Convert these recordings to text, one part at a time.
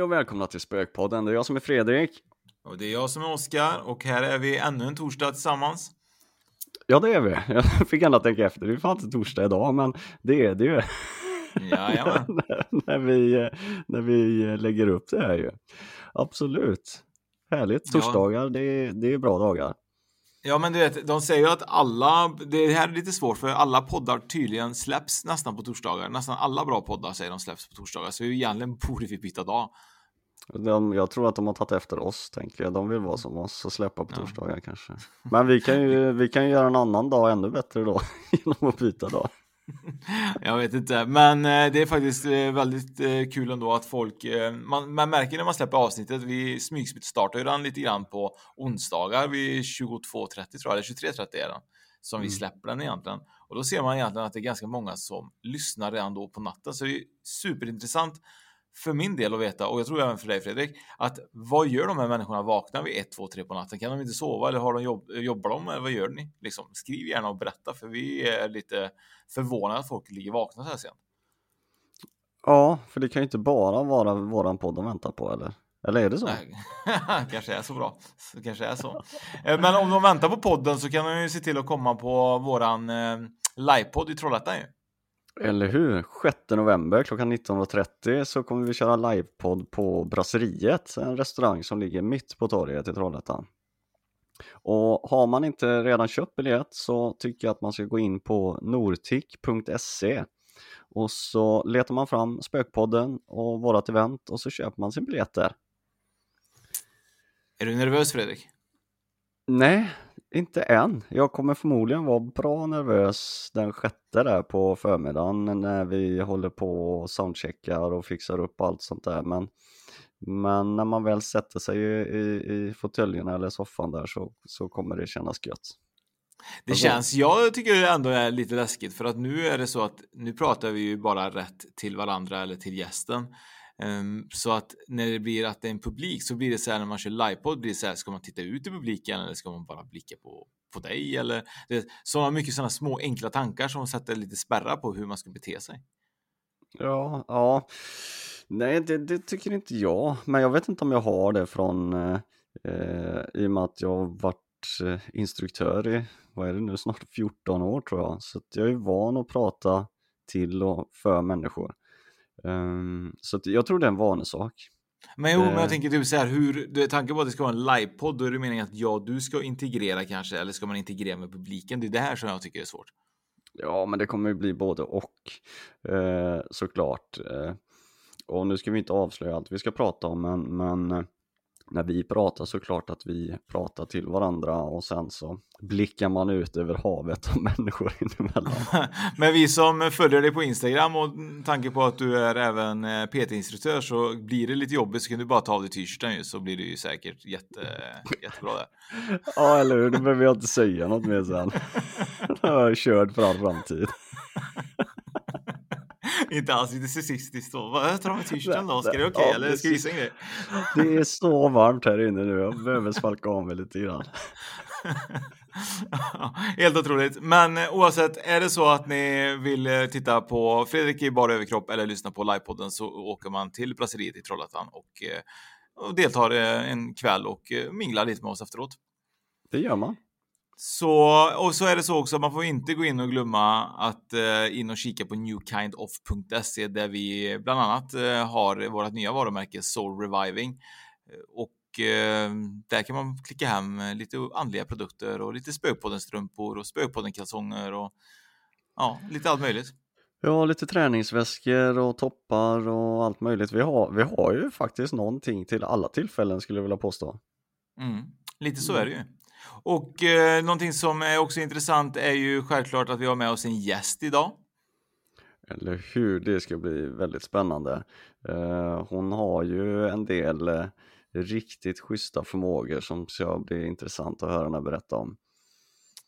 Hej och välkomna till Spökpodden. Det är jag som är Fredrik. Och det är jag som är Oskar och här är vi ännu en torsdag tillsammans. Ja, det är vi. Jag fick ändå tänka efter. Det är fan inte torsdag idag, men det är det ju. Jajamän. när, vi, när vi lägger upp det här ju. Absolut. Härligt. Torsdagar, ja. det, är, det är bra dagar. Ja, men du vet, de säger ju att alla, det här är lite svårt för alla poddar tydligen släpps nästan på torsdagar. Nästan alla bra poddar säger de släpps på torsdagar, så egentligen borde vi byta dag. De, jag tror att de har tagit efter oss, tänker jag. De vill vara som oss och släppa på torsdagar ja. kanske. Men vi kan ju, vi kan ju göra en annan dag ännu bättre då, genom att byta dag. Jag vet inte, men eh, det är faktiskt eh, väldigt eh, kul ändå att folk, man, man märker när man släpper avsnittet, vi smygstartar ju den lite grann på onsdagar vid 22.30 tror jag, eller 23.30 är den, som vi mm. släpper den egentligen. Och då ser man egentligen att det är ganska många som lyssnar redan då på natten, så det är superintressant för min del att veta, och jag tror även för dig Fredrik, att vad gör de här människorna vakna vid 1, 2, 3 på natten? Kan de inte sova eller har de jobb, jobbar de eller vad gör ni? Liksom, skriv gärna och berätta för vi är lite förvånade att folk ligger vakna så här sent. Ja, för det kan ju inte bara vara våran podd de väntar på eller? Eller är det så? kanske är så bra. kanske är så. Eh, men om de väntar på podden så kan de ju se till att komma på våran eh, livepodd i Trollhättan ju. Eller hur? 6 november klockan 19.30 så kommer vi köra livepodd på Brasseriet, en restaurang som ligger mitt på torget i Trollhättan. Och har man inte redan köpt biljett så tycker jag att man ska gå in på nortic.se och så letar man fram Spökpodden och vårat event och så köper man sin biljett där. Är du nervös Fredrik? Nej, inte än. Jag kommer förmodligen vara bra nervös den sjätte där på förmiddagen när vi håller på och soundcheckar och fixar upp allt sånt där. Men, men när man väl sätter sig i, i, i fåtöljerna eller soffan där så, så kommer det kännas gött. Det alltså- känns, jag tycker det ändå är lite läskigt för att nu är det så att nu pratar vi ju bara rätt till varandra eller till gästen. Um, så att när det blir att det är en publik så blir det så här när man kör livepodd blir det så här, ska man titta ut i publiken eller ska man bara blicka på, på dig eller det, så mycket sådana små enkla tankar som sätter lite spärrar på hur man ska bete sig. Ja, ja. Nej, det, det tycker inte jag, men jag vet inte om jag har det från eh, eh i och med att jag varit eh, instruktör i, vad är det nu, snart 14 år tror jag, så jag är van att prata till och för människor. Um, så jag tror det är en vanesak. Men jo, men jag eh. tänker typ så här, hur, tanken på att det ska vara en livepodd, då är det meningen att ja, du ska integrera kanske, eller ska man integrera med publiken? Det är det här som jag tycker är svårt. Ja, men det kommer ju bli både och eh, såklart. Eh, och nu ska vi inte avslöja allt vi ska prata om, men, men eh, när vi pratar såklart att vi pratar till varandra och sen så blickar man ut över havet och människor inemellan. Men vi som följer dig på Instagram och tanke på att du är även eh, PT-instruktör så blir det lite jobbigt så kan du bara ta av dig t-shirten så blir det ju säkert jätte, jättebra där. Ja, eller hur? Då behöver jag inte säga något mer sen. är körd för all framtid. Inte alls lite sexistiskt då. Vad tar de t-shirten då? Ska det okej okay, eller ska vi visa en grej? Det är så varmt här inne nu. Jag behöver svalka av mig lite grann. Helt otroligt. Men eh, oavsett, är det så att ni vill eh, titta på Fredrik i bara överkropp eller lyssna på livepodden så åker man till Brasiliet i Trollhättan och, eh, och deltar en kväll och minglar lite med oss efteråt. Det gör man. Så, och så är det så också, man får inte gå in och glömma att eh, in och kika på newkindoff.se där vi bland annat eh, har vårt nya varumärke Soul Reviving. Och eh, där kan man klicka hem lite andliga produkter och lite Spökpodden-strumpor och Spökpodden-kalsonger och ja, lite allt möjligt. Ja, lite träningsväskor och toppar och allt möjligt. Vi har, vi har ju faktiskt någonting till alla tillfällen skulle jag vilja påstå. Mm, lite så är det ju. Och eh, någonting som är också intressant är ju självklart att vi har med oss en gäst idag. Eller hur, det ska bli väldigt spännande. Eh, hon har ju en del eh, riktigt schyssta förmågor som ska bli intressant att höra henne berätta om.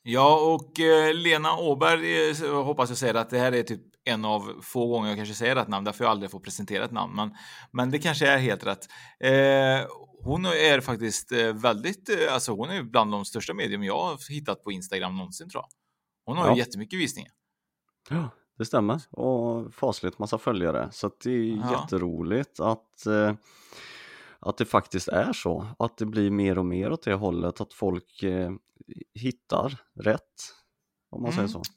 Ja, och eh, Lena Åberg eh, hoppas jag säger att det här är typ en av få gånger jag kanske säger rätt namn, därför jag aldrig får presentera ett namn. Men, men det kanske är helt rätt. Eh, hon är faktiskt eh, väldigt, eh, alltså hon är bland de största medium jag har hittat på Instagram någonsin tror jag. Hon har ja. ju jättemycket visningar. Ja, det stämmer och fasligt massa följare så det är ja. jätteroligt att eh, att det faktiskt är så, att det blir mer och mer åt det hållet, att folk eh, hittar rätt, om man mm. säger så.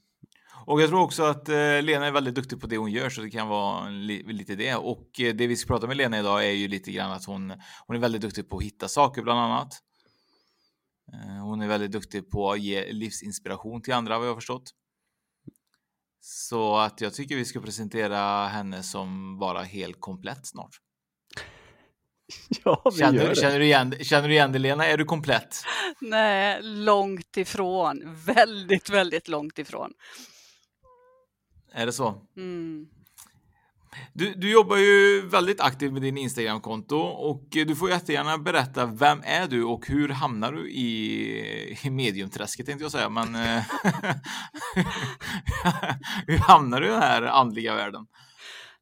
Och jag tror också att eh, Lena är väldigt duktig på det hon gör, så det kan vara li lite det. Och eh, det vi ska prata med Lena idag är ju lite grann att hon, hon är väldigt duktig på att hitta saker bland annat. Eh, hon är väldigt duktig på att ge livsinspiration till andra, vad jag har förstått. Så att jag tycker vi ska presentera henne som bara helt komplett snart. Ja, vi känner, gör det. Känner du, igen, känner du igen det Lena? Är du komplett? Nej, långt ifrån. Väldigt, väldigt långt ifrån. Är det så? Mm. Du, du jobbar ju väldigt aktivt med din Instagramkonto och du får jättegärna berätta vem är du och hur hamnar du i, i mediumträsket tänkte jag säga, men eh, hur hamnar du i den här andliga världen?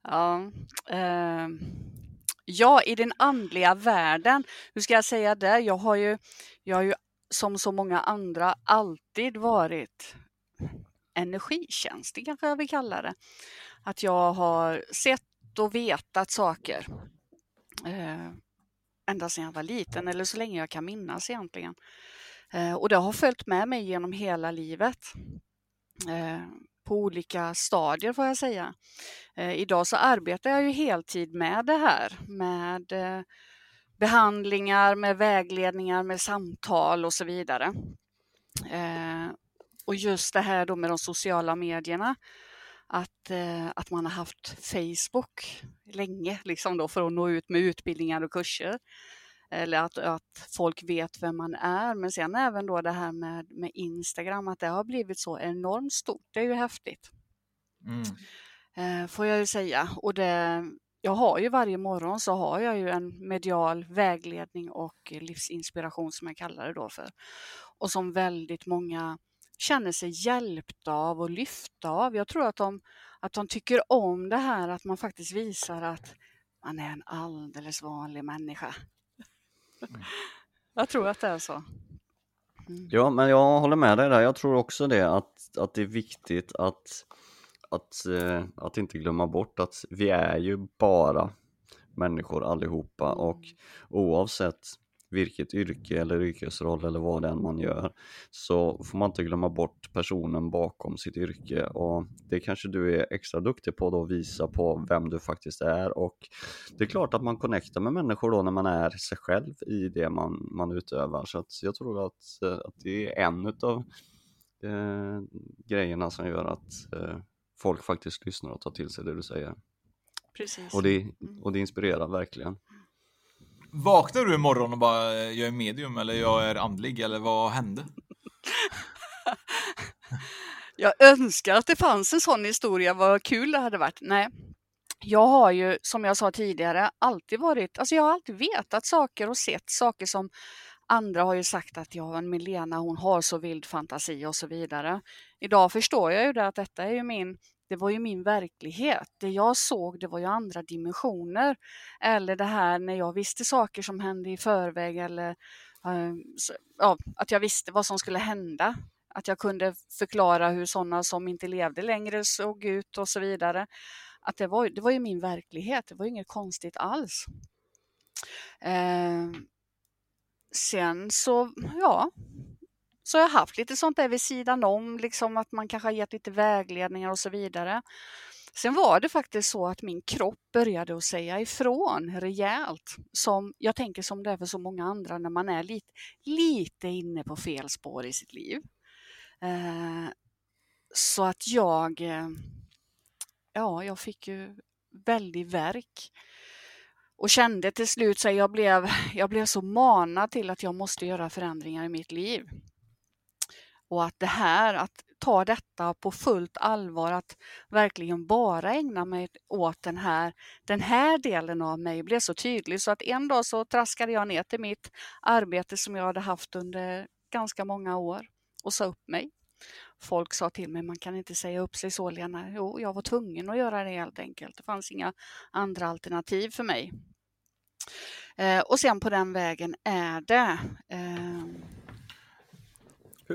Ja, eh, ja, i den andliga världen, hur ska jag säga det? Jag har ju, jag har ju som så många andra alltid varit energitjänst, det kanske jag vill kalla det. Att jag har sett och vetat saker eh, ända sedan jag var liten eller så länge jag kan minnas egentligen. Eh, och det har följt med mig genom hela livet. Eh, på olika stadier får jag säga. Eh, idag så arbetar jag ju heltid med det här med eh, behandlingar, med vägledningar, med samtal och så vidare. Eh, och just det här då med de sociala medierna. Att, eh, att man har haft Facebook länge liksom då för att nå ut med utbildningar och kurser. Eller att, att folk vet vem man är. Men sen även då det här med, med Instagram, att det har blivit så enormt stort. Det är ju häftigt. Mm. Eh, får jag ju säga. Och det, jag har ju varje morgon så har jag ju en medial vägledning och livsinspiration som jag kallar det då för. Och som väldigt många känner sig hjälpta av och lyfta av. Jag tror att de, att de tycker om det här att man faktiskt visar att man är en alldeles vanlig människa. Mm. Jag tror att det är så. Mm. Ja, men jag håller med dig där. Jag tror också det att, att det är viktigt att, att, eh, att inte glömma bort att vi är ju bara människor allihopa och mm. oavsett vilket yrke eller yrkesroll eller vad det än man gör så får man inte glömma bort personen bakom sitt yrke och det kanske du är extra duktig på då att visa på vem du faktiskt är och det är klart att man connectar med människor då när man är sig själv i det man, man utövar så jag tror att, att det är en utav eh, grejerna som gör att eh, folk faktiskt lyssnar och tar till sig det du säger. Precis. Och det, och det inspirerar verkligen. Vaknar du imorgon och bara eh, jag är medium eller jag är andlig eller vad hände? jag önskar att det fanns en sån historia, vad kul det hade varit. Nej, jag har ju som jag sa tidigare alltid varit, alltså jag har alltid vetat saker och sett saker som andra har ju sagt att ja, men Milena hon har så vild fantasi och så vidare. Idag förstår jag ju det att detta är ju min det var ju min verklighet. Det jag såg det var ju andra dimensioner. Eller det här när jag visste saker som hände i förväg eller eh, så, ja, att jag visste vad som skulle hända. Att jag kunde förklara hur sådana som inte levde längre såg ut och så vidare. Att det var, det var ju min verklighet, det var inget konstigt alls. Eh, sen så, ja, så jag har haft lite sånt där vid sidan om, liksom att man kanske har gett lite vägledningar och så vidare. Sen var det faktiskt så att min kropp började att säga ifrån rejält. Som jag tänker som det är för så många andra när man är lite, lite inne på fel spår i sitt liv. Eh, så att jag, eh, ja, jag fick ju väldig verk och kände till slut så jag blev, jag blev så manad till att jag måste göra förändringar i mitt liv. Och att det här, att ta detta på fullt allvar, att verkligen bara ägna mig åt den här, den här delen av mig blev så tydlig så att en dag så traskade jag ner till mitt arbete som jag hade haft under ganska många år och sa upp mig. Folk sa till mig, man kan inte säga upp sig så Lena. Jo, jag var tvungen att göra det helt enkelt. Det fanns inga andra alternativ för mig. Eh, och sen på den vägen är det. Eh,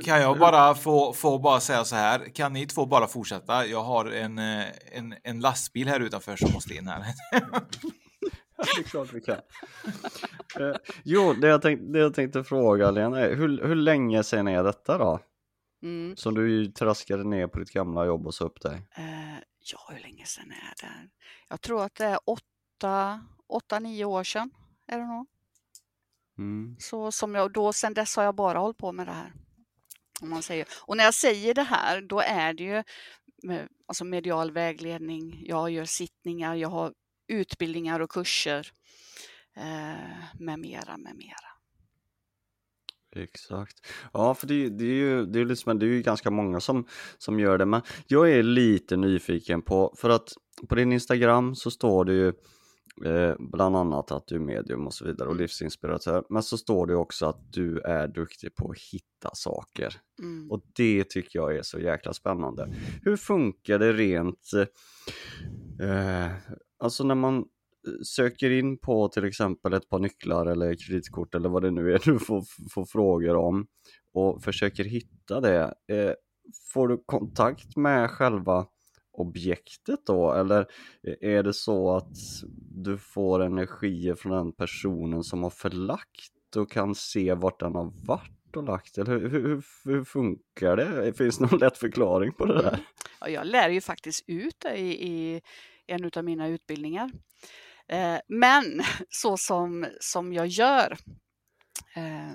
kan jag bara få, få bara säga så här? Kan ni två bara fortsätta? Jag har en, eh, en, en lastbil här utanför som måste in här. Det är klart vi kan. Eh, jo, det jag, tänkt, det jag tänkte fråga Lena är, hur, hur länge sedan är detta då? Mm. Som du traskade ner på ditt gamla jobb och sa upp dig? Uh, ja, hur länge sedan är det? Jag tror att det är åtta, åtta nio år sedan är det nog. Mm. Så som jag, då, sen dess har jag bara hållit på med det här. Om man säger. Och när jag säger det här, då är det ju alltså medial vägledning, jag gör sittningar, jag har utbildningar och kurser eh, med mera, med mera. Exakt. Ja, för det, det, är ju, det, är liksom, det är ju ganska många som, som gör det, men jag är lite nyfiken på, för att på din Instagram så står det ju Eh, bland annat att du är medium och så vidare och mm. livsinspiratör. Men så står det också att du är duktig på att hitta saker. Mm. Och det tycker jag är så jäkla spännande. Hur funkar det rent, eh, alltså när man söker in på till exempel ett par nycklar eller kreditkort eller vad det nu är du får, får frågor om och försöker hitta det. Eh, får du kontakt med själva objektet då? Eller eh, är det så att du får energier från den personen som har förlagt och kan se vart den har varit och lagt? Eller hur, hur, hur funkar det? Finns det någon lätt förklaring på det där? Ja, jag lär ju faktiskt ut det i, i en av mina utbildningar. Eh, men så som, som jag gör eh,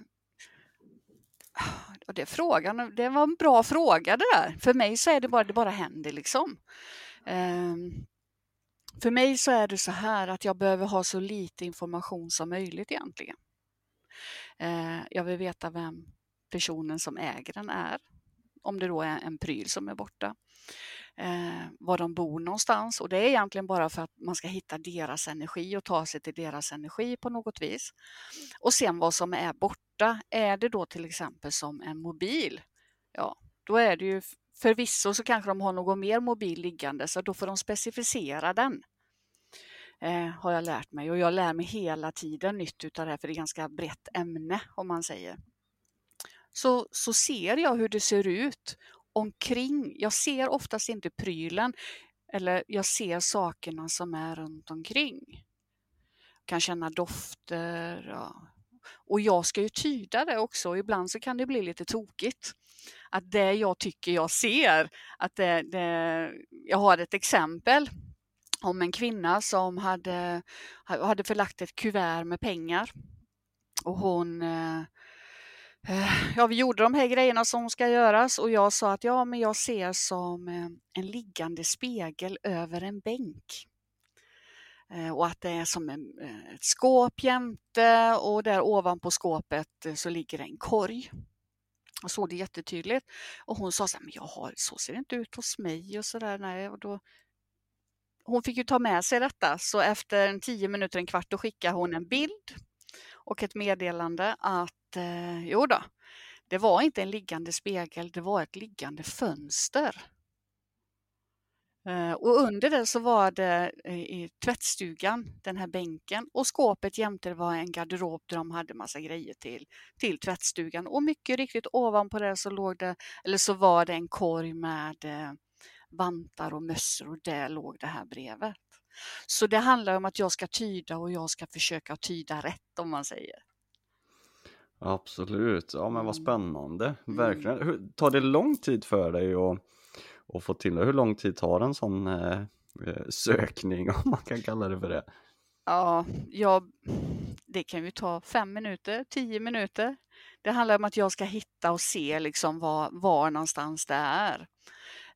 och det, frågan, det var en bra fråga det där. För mig så är det bara, det bara händer liksom. Um, för mig så är det så här att jag behöver ha så lite information som möjligt egentligen. Uh, jag vill veta vem personen som äger den är. Om det då är en pryl som är borta eh, var de bor någonstans och det är egentligen bara för att man ska hitta deras energi och ta sig till deras energi på något vis. Och sen vad som är borta, är det då till exempel som en mobil, ja då är det ju förvisso så kanske de har någon mer mobil liggande så då får de specificera den. Eh, har jag lärt mig och jag lär mig hela tiden nytt utav det här för det är ganska brett ämne om man säger. Så, så ser jag hur det ser ut omkring. Jag ser oftast inte prylen eller jag ser sakerna som är runt omkring. Jag kan känna dofter. Ja. Och jag ska ju tyda det också. Ibland så kan det bli lite tokigt. Att det jag tycker jag ser, att det, det, jag har ett exempel om en kvinna som hade, hade förlagt ett kuvert med pengar. Och hon eh, Eh, ja, vi gjorde de här grejerna som ska göras och jag sa att ja, men jag ser som eh, en liggande spegel över en bänk. Eh, och att det är som en, ett skåp jämte och där ovanpå skåpet så ligger en korg. Jag såg det jättetydligt. Och hon sa så här, men jag har, så ser det inte ut hos mig och sådär. Nej, och då, hon fick ju ta med sig detta så efter en tio minuter, en kvart, då skickade hon en bild och ett meddelande att eh, jo då, det var inte en liggande spegel, det var ett liggande fönster. Eh, och under det så var det eh, i tvättstugan, den här bänken och skåpet jämte det var en garderob där de hade massa grejer till, till tvättstugan. Och mycket riktigt ovanpå det så låg det, eller så var det en korg med eh, vantar och mössor och där låg det här brevet. Så det handlar om att jag ska tyda och jag ska försöka tyda rätt om man säger. Absolut, ja men vad Mm. spännande, Mm. verkligen. Hur, tar det lång tid för dig att, att få till det? Hur lång tid tar en sån eh, eh, sökning om man kan kalla det för det? Ja, jag, det kan ju ta fem minuter, tio minuter. Det handlar om att jag ska hitta och se liksom var, var någonstans det är.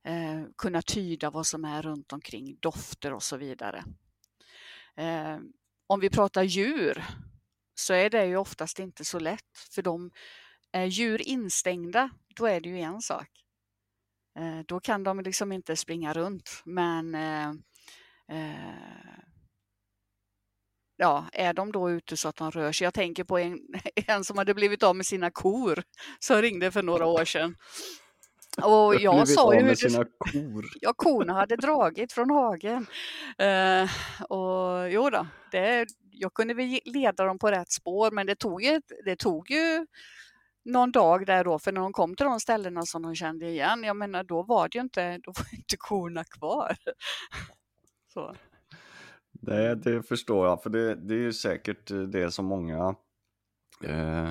Eh, kunna tyda vad som är runt omkring, dofter och så vidare. Eh, om vi pratar djur så är det ju oftast inte så lätt för de är djur instängda, då är det ju en sak. Eh, då kan de liksom inte springa runt men eh, eh, ja, är de då ute så att de rör sig? Jag tänker på en, en som hade blivit av med sina kor som ringde för några år sedan. Och jag sa ju hur kor. ja, korna hade dragit från hagen. Eh, och jo då, det, jag kunde väl leda dem på rätt spår men det tog, ju, det tog ju någon dag där då för när de kom till de ställena som de kände igen, jag menar då var det ju inte, då var inte korna kvar. Så. Det, det förstår jag, för det, det är ju säkert det som många eh,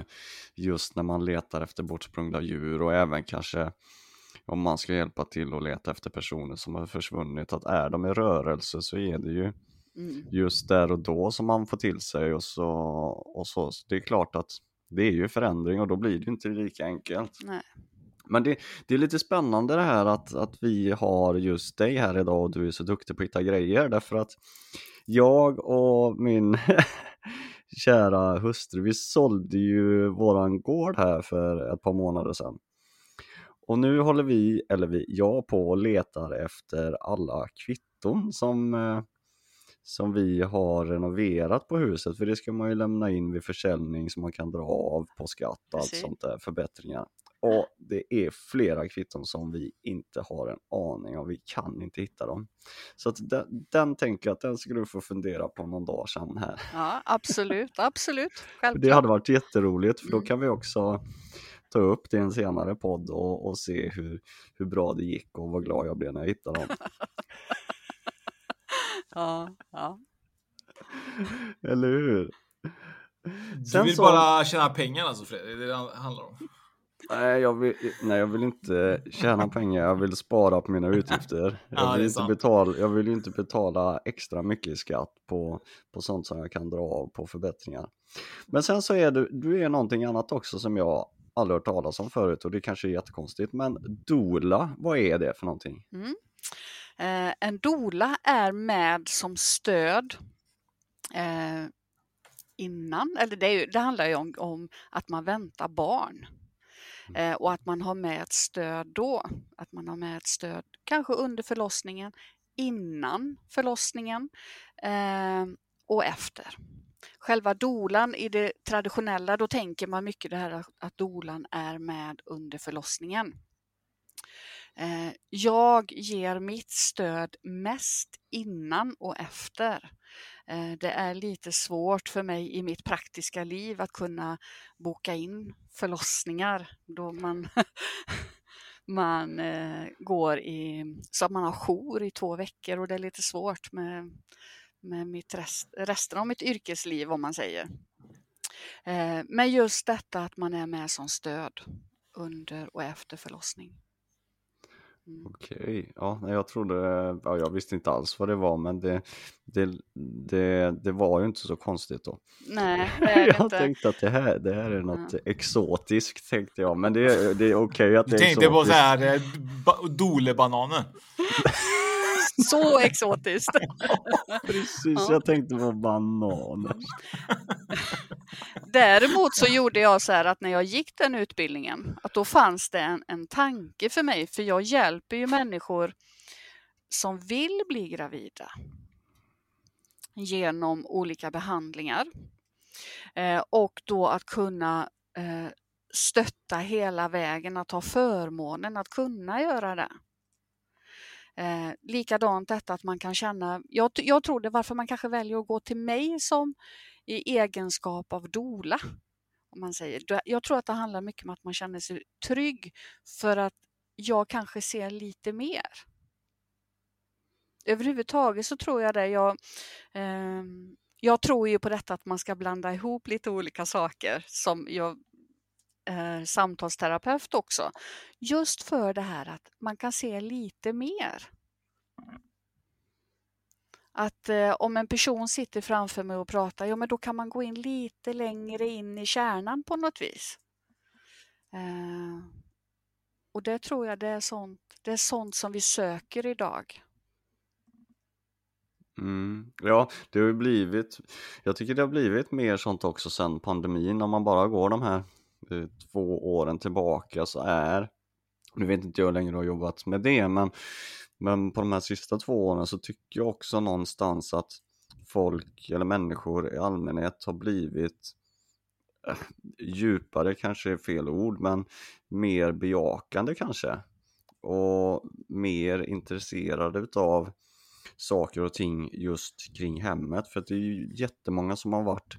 just när man letar efter bortsprungna djur och även kanske om man ska hjälpa till att leta efter personer som har försvunnit, att är de i rörelse så är det ju Mm. just där och då som man får till sig och så, och så. så det är klart att det är ju förändring och då blir det inte lika enkelt. Nej. Men det, det är lite spännande det här att, att vi har just dig här idag och du är så duktig på att hitta grejer därför att jag och min kära hustru, vi sålde ju våran gård här för ett par månader sedan. Och nu håller vi, eller vi, jag på och letar efter alla kvitton som, eh, som vi har renoverat på huset för det ska man ju lämna in vid försäljning som man kan dra av på skatt och allt sånt där, förbättringar. Och det är flera kvitton som vi inte har en aning om, vi kan inte hitta dem. Så den, den tänker jag att den ska du få fundera på någon dag sedan här. Ja, absolut, absolut. Självklart. Det hade varit jätteroligt för då Mm. kan vi också ta upp i en senare podd och, och se hur, hur bra det gick och vad glad jag blev när jag hittade dem. Ja, ja. Eller hur? Du Sen vill så- bara tjäna pengar alltså Fredrik, det är det det handlar om. Nej jag, vill, nej, jag vill inte tjäna pengar, jag vill spara på mina utgifter. Ja, Jag vill, är inte betala, jag vill ju inte betala extra mycket i skatt på, på sånt som jag kan dra av på förbättringar. Men sen så är du, du är någonting annat också som jag aldrig hört talas om förut och det kanske är jättekonstigt. Men dola, vad är det för någonting? Eh, en dola är med som stöd eh, innan, eller det, är det handlar ju om, om att man väntar barn. Eh, och att man har med ett stöd då. Att man har med ett stöd kanske under förlossningen, innan förlossningen eh, och efter. Själva dolan i det traditionella, då tänker man mycket det här att- dolan är med under förlossningen. Eh, jag ger mitt stöd mest innan och efter. Eh, det är lite svårt för mig i mitt praktiska liv att kunna boka in förlossningar då man, man eh, går i, så att man har jour i två veckor och det är lite svårt med, med mitt rest, resten av mitt yrkesliv om man säger. Eh, Men just detta att man är med som stöd under och efter förlossning. Mm. Okej, ja, jag trodde, ja, jag visste inte alls vad det var men det, det, det, det var ju inte så konstigt då. Nej, det är det jag inte. tänkte att det här, det här är något exotiskt tänkte jag, men det, det är okej att det Du är tänkte på exotiskt. så här eh, ba- dolebananen. Så exotiskt. Precis, Ja. jag tänkte på bananer. Däremot så gjorde jag så här att när jag gick den utbildningen, att då fanns det en, en tanke för mig, för jag hjälper ju människor som vill bli gravida genom olika behandlingar. Eh, och då att kunna eh, stötta hela vägen, att ha förmånen att kunna göra det. Eh, likadant detta att man kan känna, jag, jag tror det varför man kanske väljer att gå till mig som i egenskap av dola. Om man säger. Jag tror att det handlar mycket om att man känner sig trygg för att jag kanske ser lite mer. Överhuvudtaget så tror jag det. Jag, eh, jag tror ju på detta att man ska blanda ihop lite olika saker som jag eh, samtalsterapeut också. Just för det här att man kan se lite mer. Att eh, om en person sitter framför mig och pratar, ja men då kan man gå in lite längre in i kärnan på något vis. Eh, och det tror jag det är sånt, det är sånt som vi söker idag. Mm. Ja, det har blivit, jag tycker det har blivit mer sånt också sen pandemin, om man bara går de här två åren tillbaka så är, nu vet inte jag hur länge du har jobbat med det, men, men på de här sista två åren så tycker jag också någonstans att folk eller människor i allmänhet har blivit äh, djupare kanske är fel ord, men mer bejakande kanske. Och mer intresserade utav saker och ting just kring hemmet för att det är ju jättemånga som har varit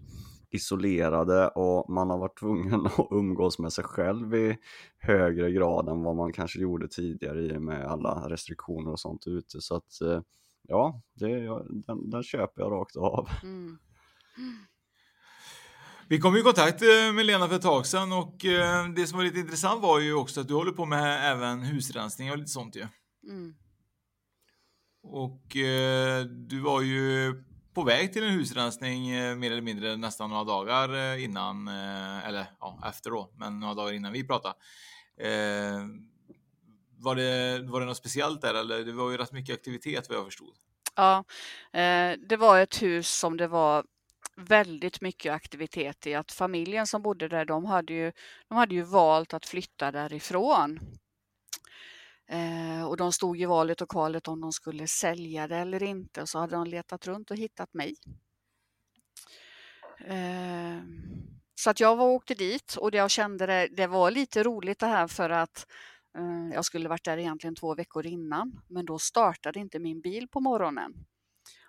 isolerade och man har varit tvungen att umgås med sig själv i högre grad än vad man kanske gjorde tidigare i och med alla restriktioner och sånt ute så att eh, ja, det, den, den köper jag rakt av. Mm. Vi kom i kontakt eh, med Lena för ett tag sedan och eh, det som var lite intressant var ju också att du håller på med även husrensning och lite sånt ju. Mm. Och eh, du var ju på väg till en husrensning eh, mer eller mindre nästan några dagar eh, innan, eh, eller ja, efter då, men några dagar innan vi pratade. Eh, var, det, var det något speciellt där eller? Det var ju rätt mycket aktivitet vad jag förstod. Ja, eh, det var ett hus som det var väldigt mycket aktivitet i. Att familjen som bodde där, de hade ju, de hade ju valt att flytta därifrån Eh, och de stod i valet och kvalet om de skulle sälja det eller inte och så hade de letat runt och hittat mig. Eh, så att jag var åkte dit och jag kände det, det var lite roligt det här för att eh, jag skulle varit där egentligen två veckor innan men då startade inte min bil på morgonen.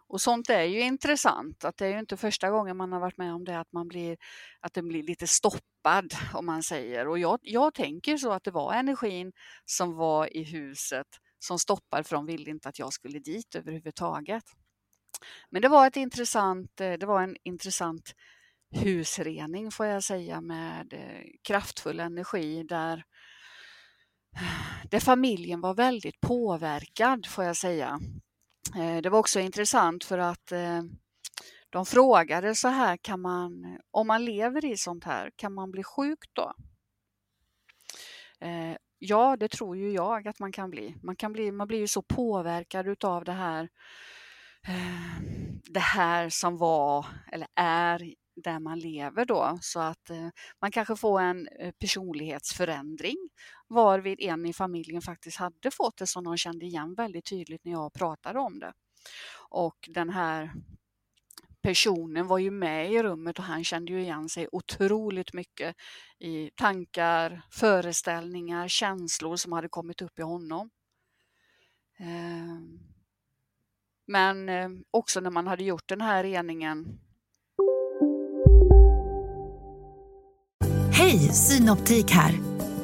Och sånt är ju intressant, att det är ju inte första gången man har varit med om det, att, man blir, att den blir lite stoppad om man säger. Och jag, jag tänker så att det var energin som var i huset som stoppar för de ville inte att jag skulle dit överhuvudtaget. Men det var, ett intressant, eh, det var en intressant husrening får jag säga med eh, kraftfull energi där, eh, där familjen var väldigt påverkad får jag säga. Eh, det var också intressant för att eh, de frågade så här, kan man, om man lever i sånt här, kan man bli sjuk då? Eh, ja, det tror ju jag att man kan bli. Man, kan bli, man blir ju så påverkad utav det här, det här som var eller är där man lever då så att man kanske får en personlighetsförändring varvid en i familjen faktiskt hade fått det som de kände igen väldigt tydligt när jag pratade om det. Och den här personen var ju med i rummet och han kände ju igen sig otroligt mycket i tankar, föreställningar, känslor som hade kommit upp i honom. Ehm, men eh, också när man hade gjort den här reningen Hej, Synoptik här.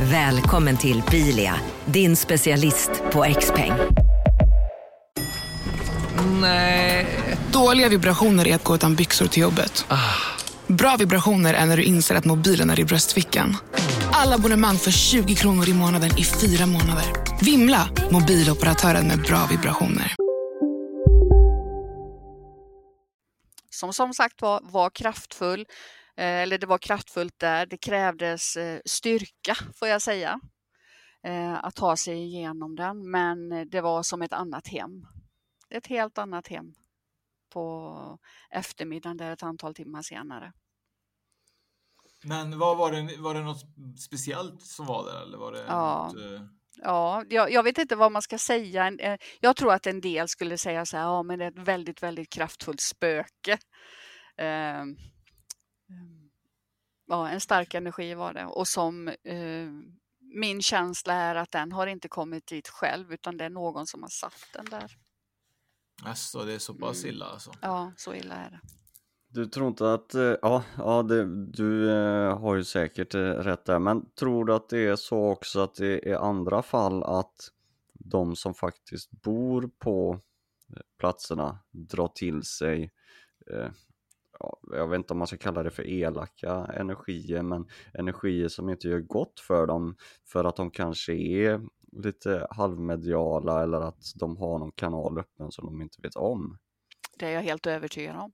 Välkommen till Bilia, din specialist på X-peng. Nej. Dåliga vibrationer är att gå utan byxor till jobbet. Ah. Bra vibrationer är när du inser att mobilen är i bröstfickan. Alla abonnemang för 20 kronor i månaden i fyra månader. Vimla! Mobiloperatören med bra vibrationer. Som som sagt var, var kraftfull. Eh, eller det var kraftfullt där. Det krävdes eh, styrka, får jag säga, eh, att ta sig igenom den. Men det var som ett annat hem. Ett helt annat hem på eftermiddagen, där ett antal timmar senare. Men vad var det, var det något speciellt som var där? Eller var det ja. något, Ja, jag, jag, vet inte vad man ska säga. Jag tror att en del skulle säga så här, ja men det är ett väldigt, väldigt kraftfullt spöke. Ja, en stark energi var det och som eh, min känsla är att den har inte kommit dit själv utan det är någon som har satt den där. Alltså, det är så pass Mm. illa alltså? Ja, så illa är det. Du tror inte att, eh, ja, ja det, du eh, har ju säkert eh, rätt där, men tror du att det är så också att det är andra fall att de som faktiskt bor på platserna drar till sig, eh, jag vet inte om man ska kalla det för elaka energier, men energier som inte gör gott för dem för att de kanske är lite halvmediala eller att de har någon kanal öppen som de inte vet om. Det är jag helt övertygad om.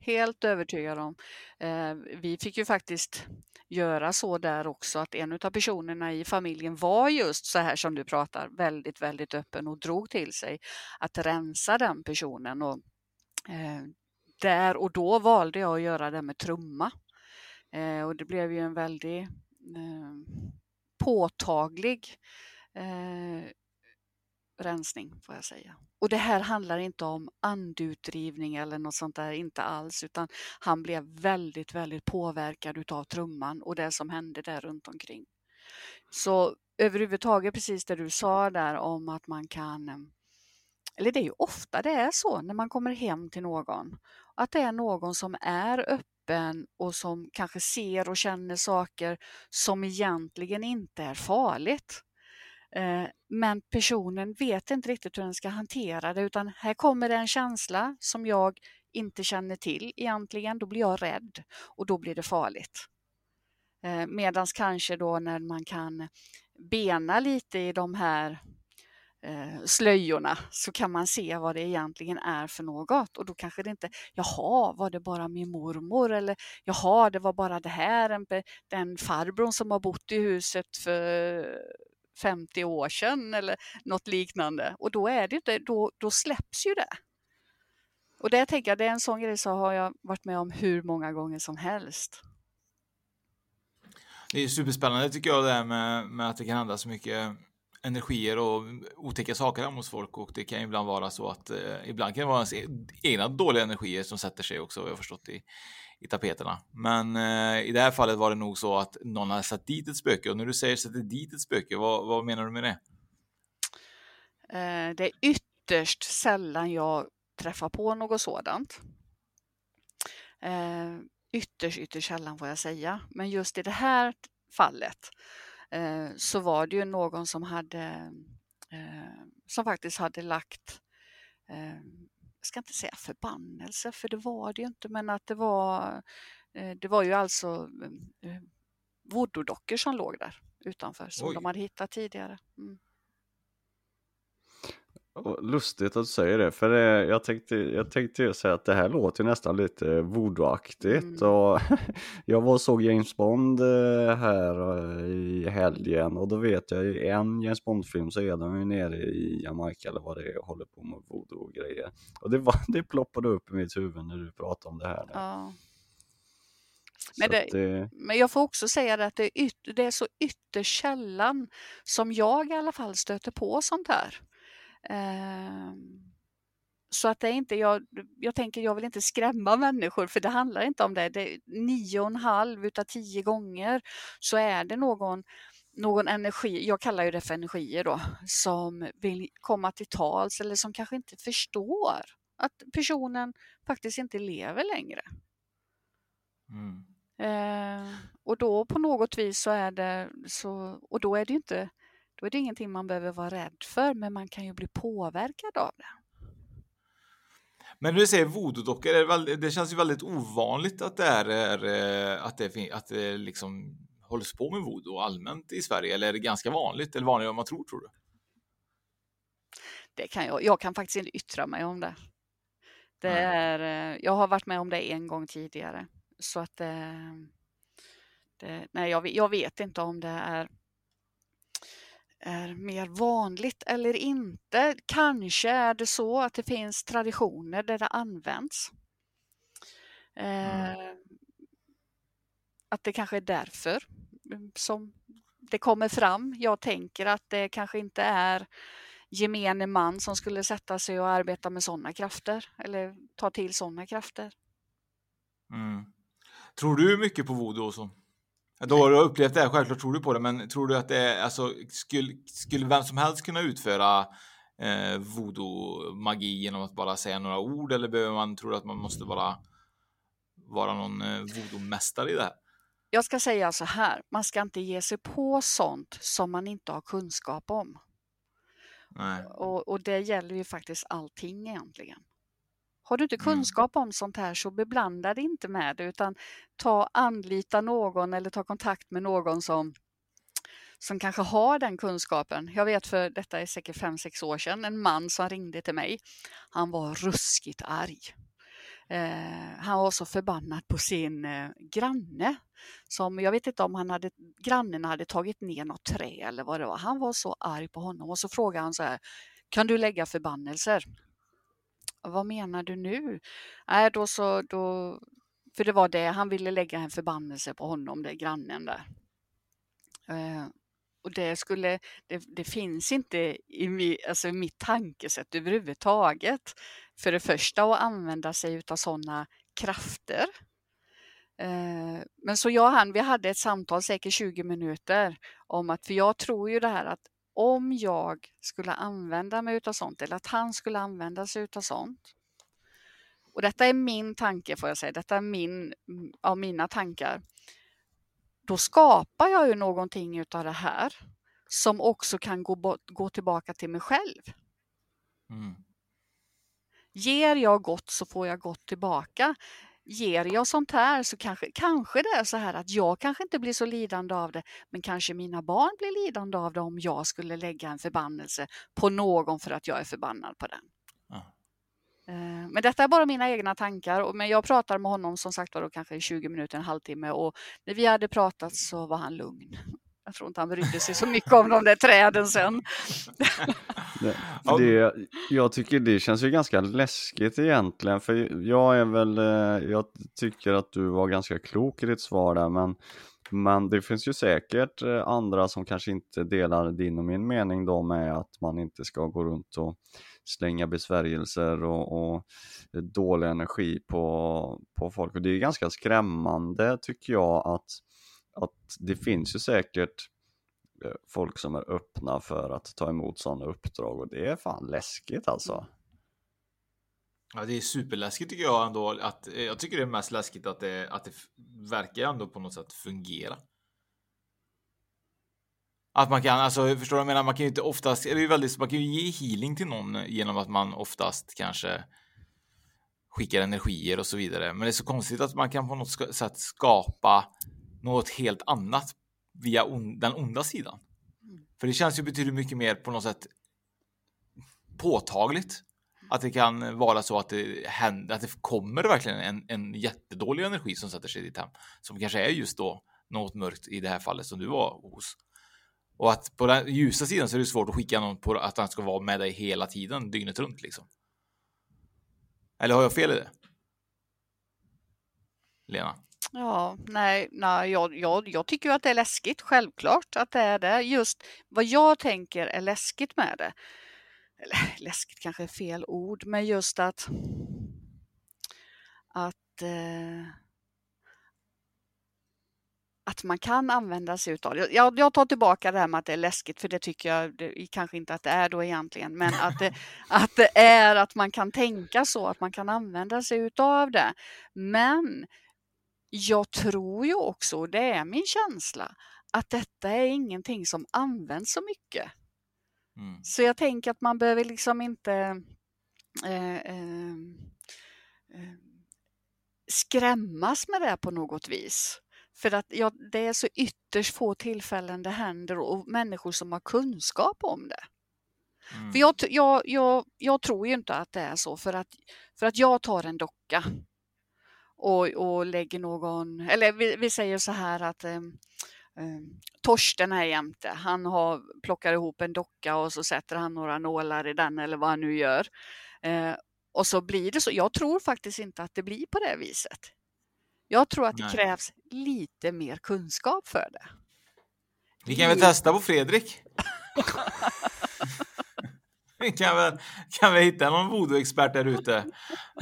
Helt övertygad om. Eh, vi fick ju faktiskt göra så där också att en av personerna i familjen var just så här som du pratar, väldigt, väldigt öppen och drog till sig att rensa den personen. Och, eh, där och då valde jag att göra det med trumma. Eh, och det blev ju en väldigt eh, påtaglig eh, rensning får jag säga. Och det här handlar inte om andutdrivning eller något sånt där, inte alls, utan han blev väldigt, väldigt påverkad utav trumman och det som hände där runt omkring. Så överhuvudtaget precis det du sa där om att man kan, eller det är ju ofta det är så när man kommer hem till någon, att det är någon som är öppen och som kanske ser och känner saker som egentligen inte är farligt. Eh, men personen vet inte riktigt hur den ska hantera det utan här kommer det en känsla som jag inte känner till egentligen. Då blir jag rädd och då blir det farligt. Eh, Medan kanske då när man kan bena lite i de här Eh, slöjorna så kan man se vad det egentligen är för något och då kanske det inte, jaha, var det bara min mormor eller jaha, det var bara det här, den farbrorn som har bott i huset för 50 år sedan eller något liknande. Och då är det inte, då, då släpps ju det. Och det tänker jag, det är en sån grej som har jag varit med om hur många gånger som helst. Det är superspännande tycker jag det här med, med att det kan hända så mycket energier och otäcka saker hemma hos folk och det kan ibland vara så att eh, ibland kan det vara ens e-, egna dåliga energier som sätter sig också, jag har förstått i, i tapeterna. Men eh, i det här fallet var det nog så att någon har satt dit ett spöke och när du säger sätter dit ett spöke, vad, vad menar du med det? Eh, det är ytterst sällan jag träffar på något sådant. Eh, ytterst, ytterst sällan får jag säga. Men just i det här fallet så var det ju någon som hade eh, som faktiskt hade lagt eh, jag ska inte säga förbannelse, för det var det ju inte, men att det var eh, det var ju alltså eh, voodoo-dockor som låg där utanför som Oj. de hade hittat tidigare. Mm. Lustigt att du säger det, för det, jag tänkte, jag tänkte ju säga att det här låter nästan lite voodoo-aktigt. Och jag var och såg James Bond eh, här eh, i helgen och då vet jag i en James Bond-film så är de ju nere i Jamaica eller vad det är och håller på med voodoo-grejer. Och det, var, det ploppade upp i mitt huvud när du pratade om det här. nu. Ja. Men, det, det, men jag får också säga det att det är, yt, det är så ytterst sällan som jag i alla fall stöter på sånt här. Ehm, så att det är inte, jag, jag tänker jag vill inte skrämma människor för det handlar inte om det. det nio och en halv utav tio gånger så är det någon, någon energi, jag kallar ju det för energier då, som vill komma till tals eller som kanske inte förstår att personen faktiskt inte lever längre. Mm. Eh, och då på något vis så är det så, och då är det inte, då är det ingenting man behöver vara rädd för, men man kan ju bli påverkad av det. Men du säger voodoo-dockor, det, känns ju väldigt ovanligt att det är, eh, att det, att det liksom hålls på med voodoo allmänt i Sverige, eller är det ganska vanligt, eller vanligare än man tror, tror du? Det kan jag, jag kan faktiskt inte yttra mig om det. det är, eh, jag har varit med om det en gång tidigare. så att det, det nej, jag, jag vet inte om det är är mer vanligt eller inte. Kanske är det så att det finns traditioner där det används. Eh, att det kanske är därför mm, som det kommer fram. Jag tänker att det kanske inte är gemene man som skulle sätta sig och arbeta med sådana krafter eller ta till sådana krafter. Mm. Tror du mycket på voodoo och så? Då har du upplevt det, självklart tror du på det, men tror du att det är, alltså, skulle, skulle vem som helst kunna utföra eh, voodoo-magi genom att bara säga några ord eller behöver man, tror du att man måste vara, vara någon eh, voodoo-mästare i det här? Jag ska säga så här, man ska inte ge sig på sånt som man inte har kunskap om. Nej. Och, och det gäller ju faktiskt allting egentligen. Har du inte Mm. kunskap om sånt här så beblanda dig inte med det utan ta, anlita någon eller ta kontakt med någon som, som kanske har den kunskapen. Jag vet för detta är säkert 5-6 år sedan, en man som ringde till mig. Han var ruskigt arg. Eh, han var så förbannad på sin eh, granne. Som, jag vet inte om han hade, grannen hade tagit ner något trä eller vad det var. Han var så arg på honom och så frågade han så här, kan du lägga förbannelser? Vad menar du nu? Nej, då så, då, för det var det, han ville lägga en förbannelse på honom, det grannen där. Eh, och det skulle, det, det finns inte i, mi, alltså mitt tankesätt överhuvudtaget. För det första att använda sig utav sådana krafter. Eh, men så jag och han, vi hade ett samtal, säkert 20 minuter, om att, för jag tror ju det här att om jag skulle använda mig utav sånt eller att han skulle använda sig utav sånt. Och detta är min tanke får jag säga, detta är min, av mina tankar. Då skapar jag ju någonting utav det här som också kan gå, bort, gå tillbaka till mig själv. Mm. Ger jag gott så får jag gott tillbaka. Ger jag sånt här så kanske, kanske det är så här att jag kanske inte blir så lidande av det, men kanske mina barn blir lidande av det om jag skulle lägga en förbannelse på någon för att jag är förbannad på den. Ja. Eh, Men detta är bara mina egna tankar. Men jag pratar med honom som sagt var kanske i 20 minuter, en halvtimme och när vi hade pratat så var han lugn. Jag tror inte han brydde sig så mycket om de där träden sen. Det, Ja. det, jag tycker det känns ju ganska läskigt egentligen för jag är väl, eh, jag tycker att du var ganska klok i ditt svar där men, men det finns ju säkert eh, andra som kanske inte delar din och min mening då med att man inte ska gå runt och slänga besvärjelser och, och dålig energi på, på folk och det är ganska skrämmande tycker jag att, att det finns ju säkert eh, folk som är öppna för att ta emot sådana uppdrag och det är fan läskigt alltså. Mm. Ja, det är superläskigt tycker jag ändå. Att, eh, jag tycker det är mest läskigt att det, att det verkar ändå på något sätt fungera. Att man kan, alltså förstår du vad jag menar? Man kan ju inte oftast, det är ju väldigt, man kan ju ge healing till någon genom att man oftast kanske skickar energier och så vidare. Men det är så konstigt att man kan på något sätt skapa något helt annat via on, den onda sidan. För det känns ju betydligt mycket mer på något sätt påtagligt. Att det kan vara så att det händer, att det kommer verkligen en, en jättedålig energi som sätter sig i ditt hem. Som kanske är just då något mörkt i det här fallet som du var hos. Och att på den ljusa sidan så är det svårt att skicka någon på att han ska vara med dig hela tiden, dygnet runt liksom. Eller har jag fel i det? Lena? Ja, nej, nej jag, jag, jag tycker att det är läskigt, självklart att det är det. Just vad jag tänker är läskigt med det, eller läskigt kanske är fel ord, men just att att eh, att man kan använda sig utav det. Jag, jag tar tillbaka det här med att det är läskigt, för det tycker jag det, kanske inte att det är då egentligen, men att det, att det är att man kan tänka så, att man kan använda sig utav det. Men jag tror ju också, och det är min känsla, att detta är ingenting som används så mycket. Mm. Så jag tänker att man behöver liksom inte eh, eh, eh, skrämmas med det på något vis. För att ja, det är så ytterst få tillfällen det händer och människor som har kunskap om det. Mm. För jag, jag, jag, jag tror ju inte att det är så för att, för att jag tar en docka och, och lägger någon, eller vi, vi säger så här att eh, Torsten här jämte, han har, plockar ihop en docka och så sätter han några nålar i den eller vad han nu gör. Eh, och så blir det så. Jag tror faktiskt inte att det blir på det viset. Jag tror att det Nej. krävs lite mer kunskap för det. Vi kan väl testa på Fredrik? Vi kan väl, kan vi hitta någon voodoo-expert där ute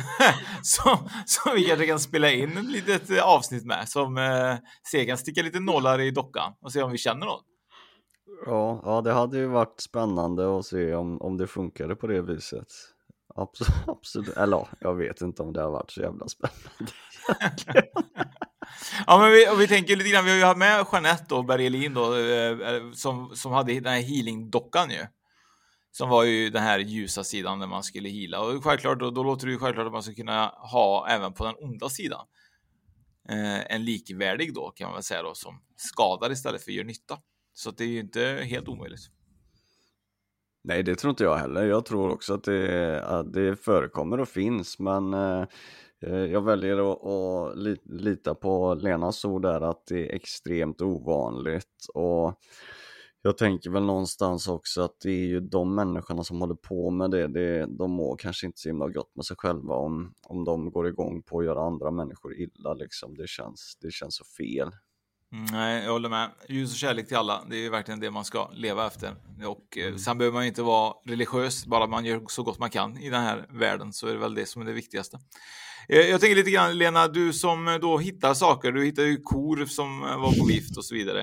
som, som vi kanske kan spela in ett litet eh, avsnitt med som eh, ser kan sticka lite nålar i dockan och se om vi känner någon. Ja, ja, det hade ju varit spännande att se om, om det funkade på det viset. Absolut, absolut. Eller ja, jag vet inte om det har varit så jävla spännande. Ja, men vi, vi tänker lite grann, vi har ju haft med Jeanette och Bergelin då, eh, som, som hade den här healing-dockan ju. Som var ju den här ljusa sidan när man skulle heala. Och självklart, då, då låter det ju självklart att man ska kunna ha även på den onda sidan. Eh, en likvärdig då kan man väl säga då, som skadar istället för gör nytta. Så att det är ju inte helt omöjligt. Nej, det tror inte jag heller. Jag tror också att det, att det förekommer och finns, men eh, eh jag väljer att, att lita på Lenas ord där att det är extremt ovanligt och jag tänker väl någonstans också att det är ju de människorna som håller på med det, det de mår kanske inte så himla gott med sig själva om, om de går igång på att göra andra människor illa liksom. Det känns, det känns så fel. Mm, Nej, jag håller med. Ljus och kärlek till alla. Det är ju verkligen det man ska leva efter. Och eh, sen behöver man inte vara religiös, bara man gör så gott man kan i den här världen så är det väl det som är det viktigaste. Eh, Jag tänker lite grann, Lena, du som då hittar saker. Du hittar ju kor som eh, var på vift och så vidare.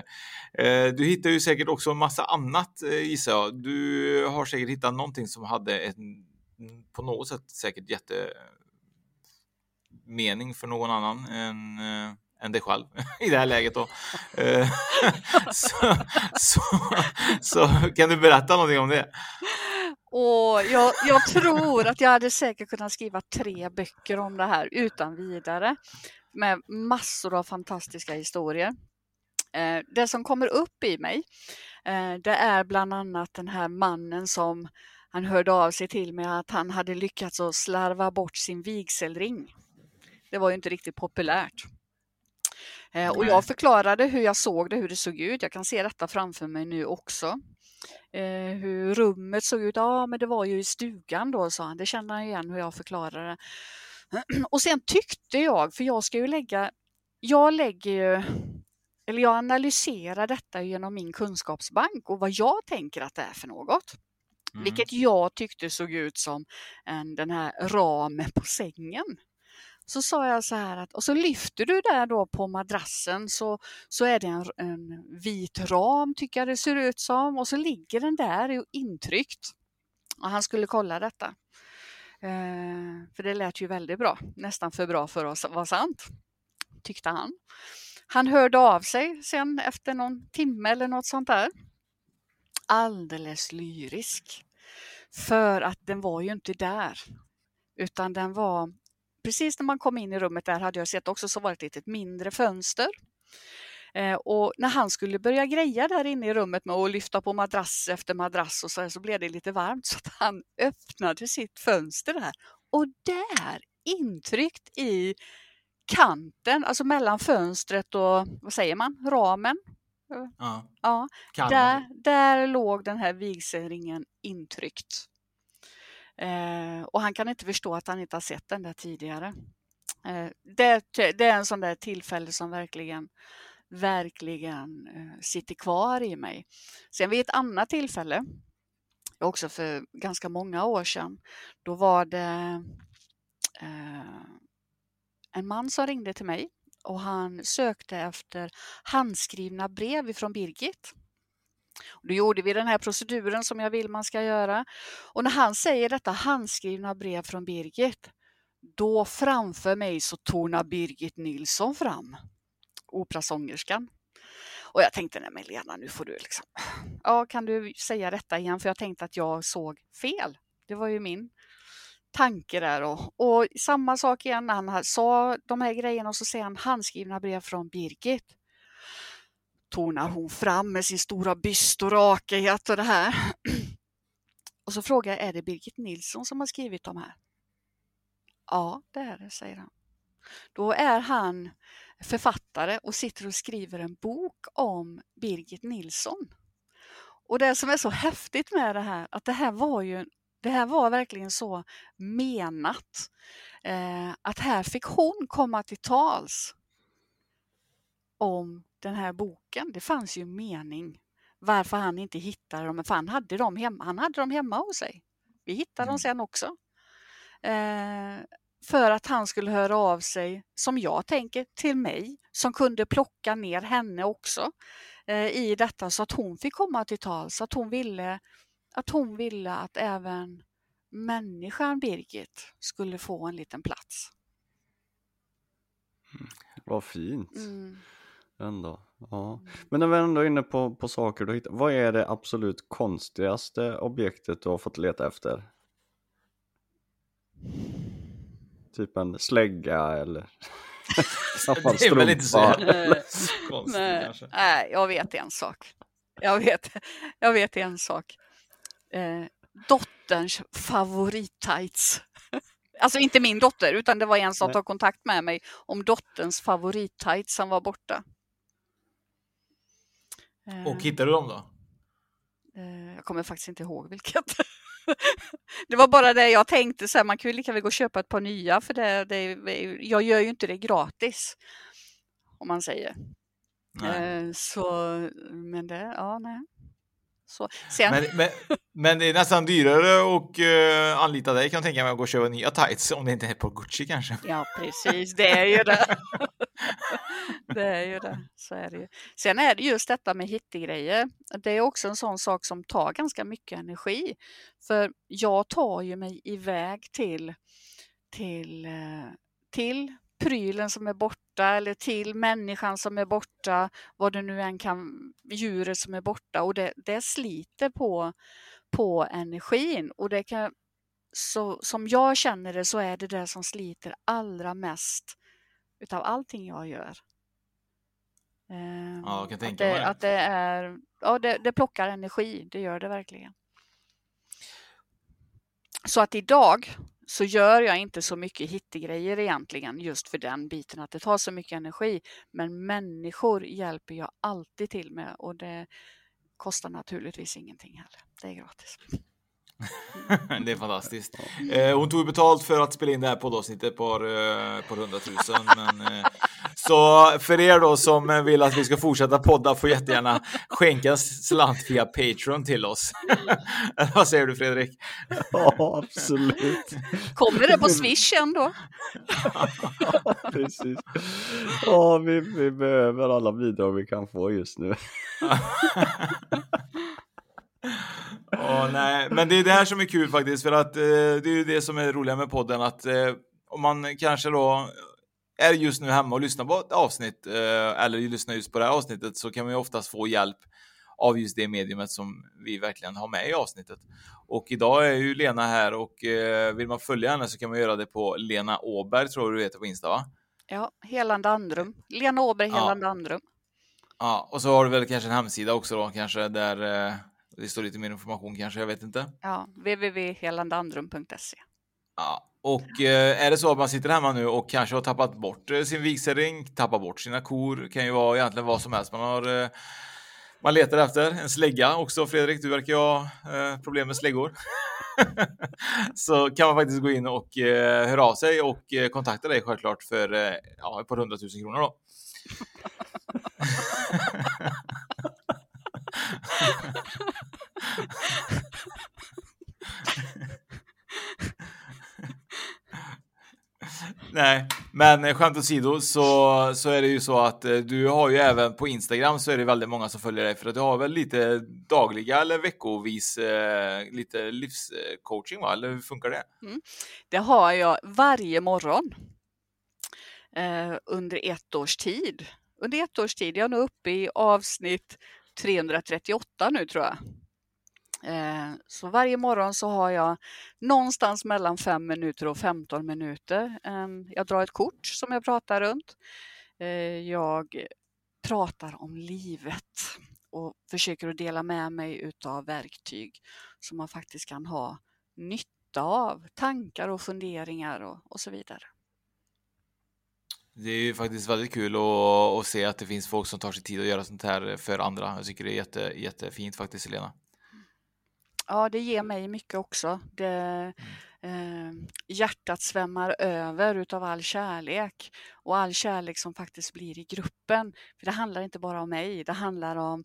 Eh, Du hittar ju säkert också en massa annat gissar jag. Du har säkert hittat någonting som hade en på något sätt säkert jätte mening för någon annan eh, än dig själv i det här läget då. Eh, så, så, så kan du berätta någonting om det? Och jag, jag tror att jag hade säkert kunnat skriva tre böcker om det här utan vidare. Med massor av fantastiska historier. Eh, det som kommer upp i mig, eh, det är bland annat den här mannen som han hörde av sig till med att han hade lyckats att slarva bort sin vigselring. Det var ju inte riktigt populärt. Eh, och Nej. jag förklarade hur jag såg det, hur det såg ut. Jag kan se detta framför mig nu också. Eh, hur rummet såg ut. Ja, men det var ju i stugan då, sa han. Det kände han igen hur jag förklarade. Och sen tyckte jag, för jag ska ju lägga, jag lägger ju, eller jag analyserar detta genom min kunskapsbank och vad jag tänker att det är för något. Vilket jag tyckte såg ut som en, den här ramen på sängen. Så sa jag så här att, och så lyfter du där då på madrassen så, så är det en, en vit ram tycker jag det ser ut som och så ligger den där intryckt. Och han skulle kolla detta. Eh, för det lät ju väldigt bra, nästan för bra för att vara sant, tyckte han. Han hörde av sig sen efter någon timme eller något sånt där. Alldeles lyrisk. För att den var ju inte där. Utan den var, precis när man kom in i rummet där hade jag sett också så var det ett litet mindre fönster. Eh, och när han skulle börja greja där inne i rummet med att lyfta på madrass efter madrass och så, här, så blev det lite varmt så att han öppnade sitt fönster där. Och där, intryckt i kanten, alltså mellan fönstret och, vad säger man, ramen? Ja. Ja, där, där låg den här vigselringen intryckt. Eh, och han kan inte förstå att han inte har sett den där tidigare. Eh, det, det är en sån där tillfälle som verkligen, verkligen eh, sitter kvar i mig. Sen vid ett annat tillfälle, också för ganska många år sedan, då var det eh, en man som ringde till mig och han sökte efter handskrivna brev ifrån Birgit. Och då gjorde vi den här proceduren som jag vill man ska göra. Och när han säger detta handskrivna brev från Birgit, då framför mig så tornar Birgit Nilsson fram, operasångerskan. Och jag tänkte, nej men Lena, nu får du liksom, ja kan du säga detta igen? För jag tänkte att jag såg fel. Det var ju min tanke där. Och, och samma sak igen, han sa de här grejerna och så säger han handskrivna brev från Birgit tonar hon fram med sin stora byst och rakhet och det här. Och så frågar jag, är det Birgit Nilsson som har skrivit de här? Ja, det är det, säger han. Då är han författare och sitter och skriver en bok om Birgit Nilsson. Och det som är så häftigt med det här, att det här var ju det här var verkligen så menat. Eh, att här fick hon komma till tals om den här boken. Det fanns ju mening varför han inte hittade dem. För han hade dem hemma, han hade dem hemma hos sig. Vi hittade dem Mm. sen också. Eh, för att han skulle höra av sig, som jag tänker, till mig som kunde plocka ner henne också eh, i detta så att hon fick komma till tals. Att hon ville att, hon ville att även människan Birgit skulle få en liten plats. Vad fint Mm. Ändå. Ja. Men när vi ändå är inne på, på saker du hittar, vad är det absolut konstigaste objektet du har fått leta efter? Typ en slägga eller Det är väl inte så jävla konstigt Nej, kanske. nej, jag vet en sak. Jag vet, jag vet en sak. Eh, dotterns favorittights. Alltså inte min dotter, utan det var en som Nej. tog kontakt med mig om dotterns favorittights som var borta. Eh, Och hittar du dem då? Eh, Jag kommer faktiskt inte ihåg vilket. det var bara det jag tänkte, så här, man kan ju lika väl gå och köpa ett par nya för det, det, jag gör ju inte det gratis. Om man säger. Nej. Eh, Så, men det, ja nej. Så, sen, Men, men, men det är nästan dyrare att uh, anlita dig kan jag tänka mig att gå och köpa nya tights om det inte är på Gucci kanske. Ja precis, det är ju det. det är ju det. Så är det ju. Sen är det just detta med hittegrejer. Det är också en sån sak som tar ganska mycket energi. För jag tar ju mig iväg till, till, eh, till prylen som är borta eller till människan som är borta, vad det nu än kan, djuret som är borta och det, det sliter på, på energin och det kan, så, som jag känner det så är det det som sliter allra mest utav allting jag gör. Ehm, Ja, jag kan att tänka det, mig. Att det, är, ja, det, det plockar energi, det gör det verkligen. Så att idag så gör jag inte så mycket hittegrejer egentligen just för den biten att det tar så mycket energi. Men människor hjälper jag alltid till med och det kostar naturligtvis ingenting heller. Det är gratis. det är fantastiskt. Eh, hon tog ju betalt för att spela in det här poddavsnittet på, eh, på 100 000. Men, eh, så för er då som vill att vi ska fortsätta podda får jättegärna skänka slant via Patreon till oss. Vad säger du Fredrik? Ja, absolut. Kommer det på Swish ändå? Precis. Ja, vi, vi behöver alla bidrag vi kan få just nu. Ja, nej, men det är det här som är kul faktiskt för att eh, det är ju det som är roliga med podden att eh, om man kanske då är just nu hemma och lyssnar på ett avsnitt eh, eller lyssnar just på det här avsnittet så kan man ju oftast få hjälp av just det mediumet som vi verkligen har med i avsnittet. Och idag är ju Lena här och eh, vill man följa henne så kan man göra det på Lena Åberg tror du heter på Insta va? Ja, Helande Andrum. Lena Åberg, Ja. Helande Andrum. Ja, och så har du väl kanske en hemsida också då kanske där eh, det står lite mer information kanske, jag vet inte. Ja, www.helandeandrum.se. Ja, och eh, är det så att man sitter hemma nu och kanske har tappat bort eh, sin vigselring, tappat bort sina kor, kan ju vara egentligen vad som helst man har eh, man letar efter. En slägga också Fredrik, du verkar ju ha eh, problem med släggor. så kan man faktiskt gå in och eh, höra av sig och eh, kontakta dig självklart för eh, ja, ett par hundratusen kronor då. Nej, men skämt åsido så, så är det ju så att eh, du har ju även på Instagram så är det väldigt många som följer dig för att du har väl lite dagliga eller veckovis eh, lite livscoaching va? Eller hur funkar det? Mm. Det har jag varje morgon eh, under ett års tid. Under ett års tid, jag är nu uppe i avsnitt 338 nu tror jag. Eh, så varje morgon så har jag någonstans mellan 5 minuter och 15 minuter. Ehm, jag drar ett kort som jag pratar runt. Eh, jag pratar om livet och försöker att dela med mig utav verktyg som man faktiskt kan ha nytta av, tankar och funderingar och, och så vidare. Det är ju faktiskt väldigt kul att, att se att det finns folk som tar sig tid att göra sånt här för andra. Jag tycker det är jätte, jättefint faktiskt, Helena. Ja, det ger mig mycket också. Det, eh, hjärtat svämmar över utav all kärlek och all kärlek som faktiskt blir i gruppen. För Det handlar inte bara om mig, det handlar om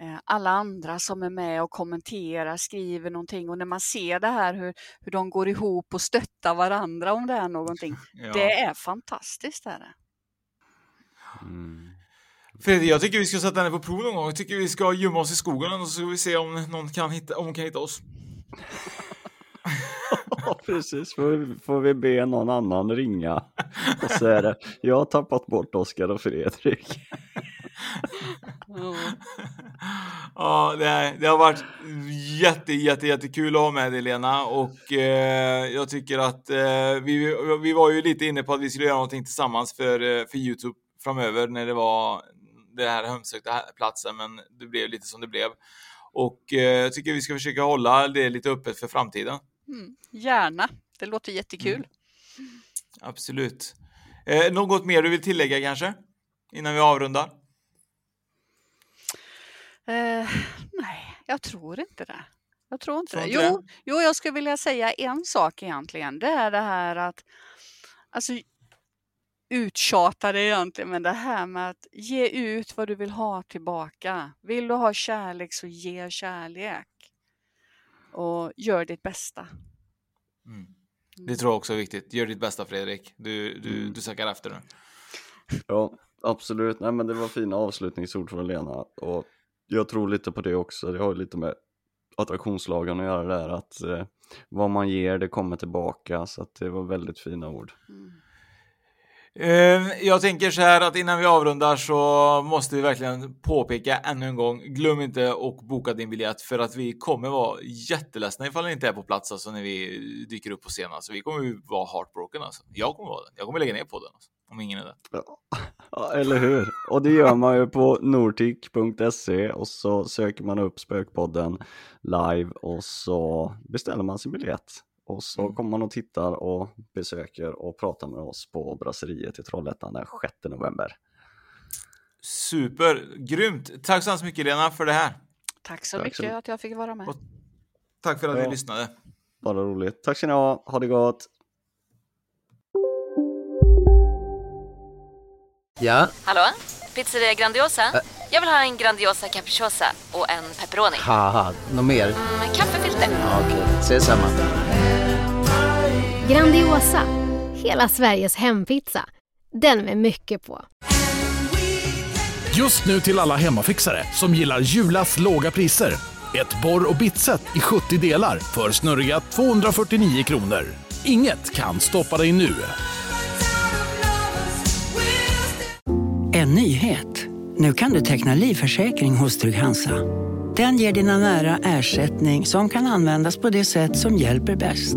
eh, alla andra som är med och kommenterar, skriver någonting och när man ser det här hur, hur de går ihop och stöttar varandra om det är någonting. Ja. Det är fantastiskt. Är det. Mm. Fredrik, jag tycker vi ska sätta henne på prov någon gång. Jag tycker vi ska gömma oss i skogen och så ska vi se om någon kan hitta, om hon kan hitta oss. Ja, precis. Får vi, får vi be någon annan ringa och så är det, jag har tappat bort Oskar och Fredrik. Ja, det, det har varit jätte, jätte, jättekul att ha med dig Lena och eh, jag tycker att eh, vi, vi var ju lite inne på att vi skulle göra någonting tillsammans för, eh, för Youtube framöver när det var det här hemsökta platsen, men det blev lite som det blev. Och eh, jag tycker vi ska försöka hålla det lite öppet för framtiden. Mm, gärna, det låter jättekul. Mm. Absolut. Eh, något mer du vill tillägga kanske? Innan vi avrundar? Eh, nej, jag tror inte det. Jag tror inte Tror det. inte Jo, jo, jag skulle vilja säga en sak egentligen. Det är det här att alltså, uttjata det egentligen, men det här med att ge ut vad du vill ha tillbaka. Vill du ha kärlek så ge kärlek. Och gör ditt bästa. Mm. Det tror jag också är viktigt. Gör ditt bästa Fredrik. Du, du, Mm. du söker efter nu. Ja, absolut. Nej, men det var fina avslutningsord från Lena och jag tror lite på det också. Det har ju lite med attraktionslagen att göra där att eh, vad man ger det kommer tillbaka så att det var väldigt fina ord. Eh, Ehm, jag tänker så här att innan vi avrundar så måste vi verkligen påpeka ännu en gång. Glöm inte att boka din biljett för att vi kommer vara jätteledsna ifall ni inte är på plats alltså när vi dyker upp på scenen. Alltså, vi kommer ju vara heartbroken alltså. Jag kommer vara det. Jag kommer lägga ner på den alltså, om ingen är där. Ja, eller hur? Och det gör man ju på nortic.se och så söker man upp Spökpodden live och så beställer man sin biljett. Och så kommer man och tittar och besöker och pratar med oss på Brasseriet i Trollhättan den 6 november. Super, grymt. Tack så hemskt mycket Lena för det här. Tack så Tack mycket så- att jag fick vara med. Tack för att Ja. ni lyssnade. Bara roligt. Tack ska ni ha, ha det gott! Ja, Hallå? Pizzeria Grandiosa? Jag vill ha en Grandiosa capriciosa och en pepperoni. något mer? Med kaffefilter. Ja, Okej, ses samma. Grandiosa, hela Sveriges hempizza. Den med mycket på. Just nu till alla hemmafixare som gillar Julas låga priser. Ett borr och bitset i 70 delar för snurriga 249 kronor. Inget kan stoppa dig nu. En nyhet. Nu kan du teckna livförsäkring hos Trygg-Hansa. Den ger dina nära ersättning som kan användas på det sätt som hjälper bäst.